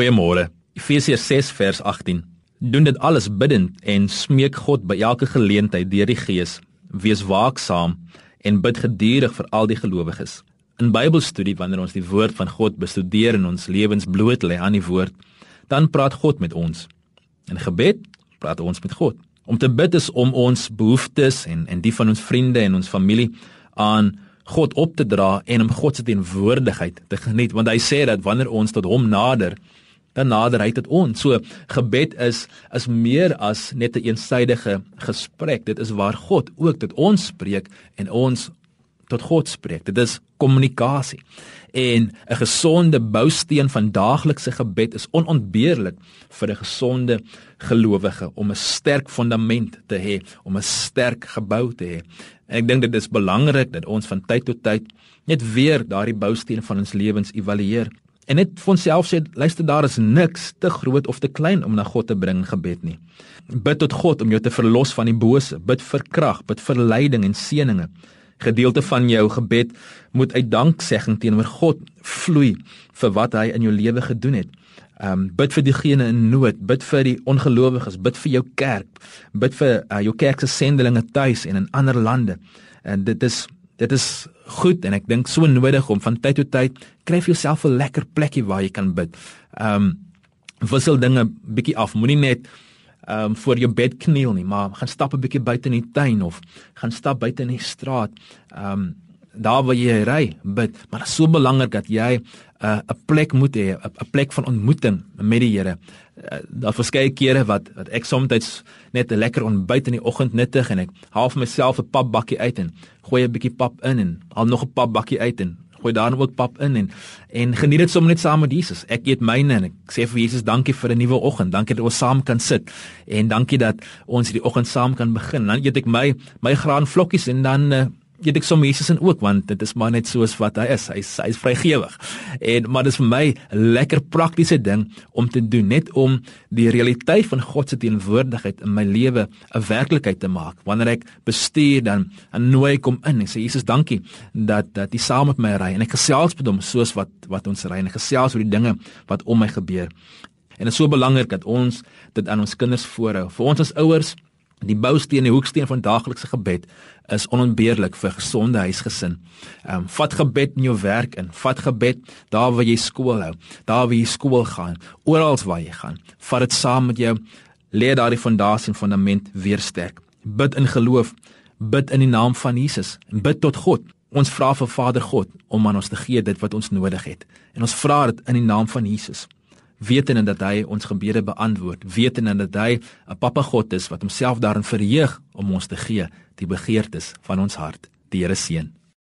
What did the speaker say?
Goeiemôre. Efesiërs 6 vers 18. Doen dit alles bidtend en smeek God by elke geleentheid deur die Gees. Wees waaksaam en bid gedurig vir al die gelowiges. In Bybelstudie wanneer ons die woord van God bestudeer en ons lewens bloot lê aan die woord, dan praat God met ons. In gebed praat ons met God. Om te bid is om ons behoeftes en en die van ons vriende en ons familie aan God op te dra en om God se teenwoordigheid te geniet want hy sê dat wanneer ons tot hom nader dan nader hy tot ons. So gebed is is meer as net 'n een eensidedige gesprek. Dit is waar God ook tot ons spreek en ons tot God spreek. Dit is kommunikasie. En 'n gesonde bousteen van daaglikse gebed is onontbeerlik vir 'n gesonde gelowige om 'n sterk fondament te hê, om 'n sterk gebou te hê. En ek dink dit is belangrik dat ons van tyd tot tyd net weer daardie bousteen van ons lewens evalueer en net vir onsself sê luister daar is niks te groot of te klein om na God te bring gebed nie. Bid tot God om jou te verlos van die bose, bid vir krag, bid vir leiding en seënings gedeelte van jou gebed moet uit danksegging teenoor God vloei vir wat hy in jou lewe gedoen het. Um bid vir diegene in nood, bid vir die ongelowiges, bid vir jou kerk, bid vir uh, jou kerk se sendelinge tuis en in ander lande. En dit is dit is goed en ek dink so nodig om van tyd tot tyd kry vir jouself 'n lekker plekkie waar jy kan bid. Um wissel dinge bietjie af. Moenie net ehm um, voor jou bed kniel nie, maar gaan stap 'n bietjie buite in die tuin of gaan stap buite in die straat. Ehm um, daar waar jy ry, bid, maar dit is so belangrik dat jy 'n uh, 'n plek moet hê, 'n plek van ontmoeting met die Here. Uh, daar verskeie kere wat wat ek soms net 'n lekker ontbyt in die oggend nuttig en ek haal vir myself 'n papbakkie uit en gooi 'n bietjie pap in en haal nog 'n papbakkie uit en gooi daar ook pap in en en geniet dit sommer net saam met Jesus. Ek eet myne en ek sê vir Jesus dankie vir 'n nuwe oggend. Dankie dat ons saam kan sit en dankie dat ons hierdie oggend saam kan begin. Dan eet ek my my graanvlokkies en dan uh, eet ek sommer Jesus in ook want dit is maar net soos wat hy is. Hy's hy's vrygewig. En maar dis vir my 'n lekker praktiese ding om te doen net om die realiteit van God se teenwoordigheid in my lewe 'n werklikheid te maak. Wanneer ek bestuur dan en nooi kom in en sê Jesus, dankie dat dat U saam met my ry en ek gesels met hom soos wat wat ons ry en ek gesels oor die dinge wat om my gebeur. En dit is so belangrik dat ons dit aan ons kinders voorhou. Vir ons as ouers Die bousteen, die hoeksteen van daaglikse gebed is onontbeerlik vir gesonde huisgesin. Ehm um, vat gebed in jou werk in, vat gebed daar waar jy skool hou, daar waar jy skool gaan, oral waar jy gaan. Vat dit saam met jou, lê daardie fondasie en fundament weer sterk. Bid in geloof, bid in die naam van Jesus en bid tot God. Ons vra vir Vader God om aan ons te gee dit wat ons nodig het. En ons vra dit in die naam van Jesus wetende dat hy ons gebede beantwoord, wetende dat hy 'n Pappa God is wat homself daarin verheug om ons te gee die begeertes van ons hart. Die Here seën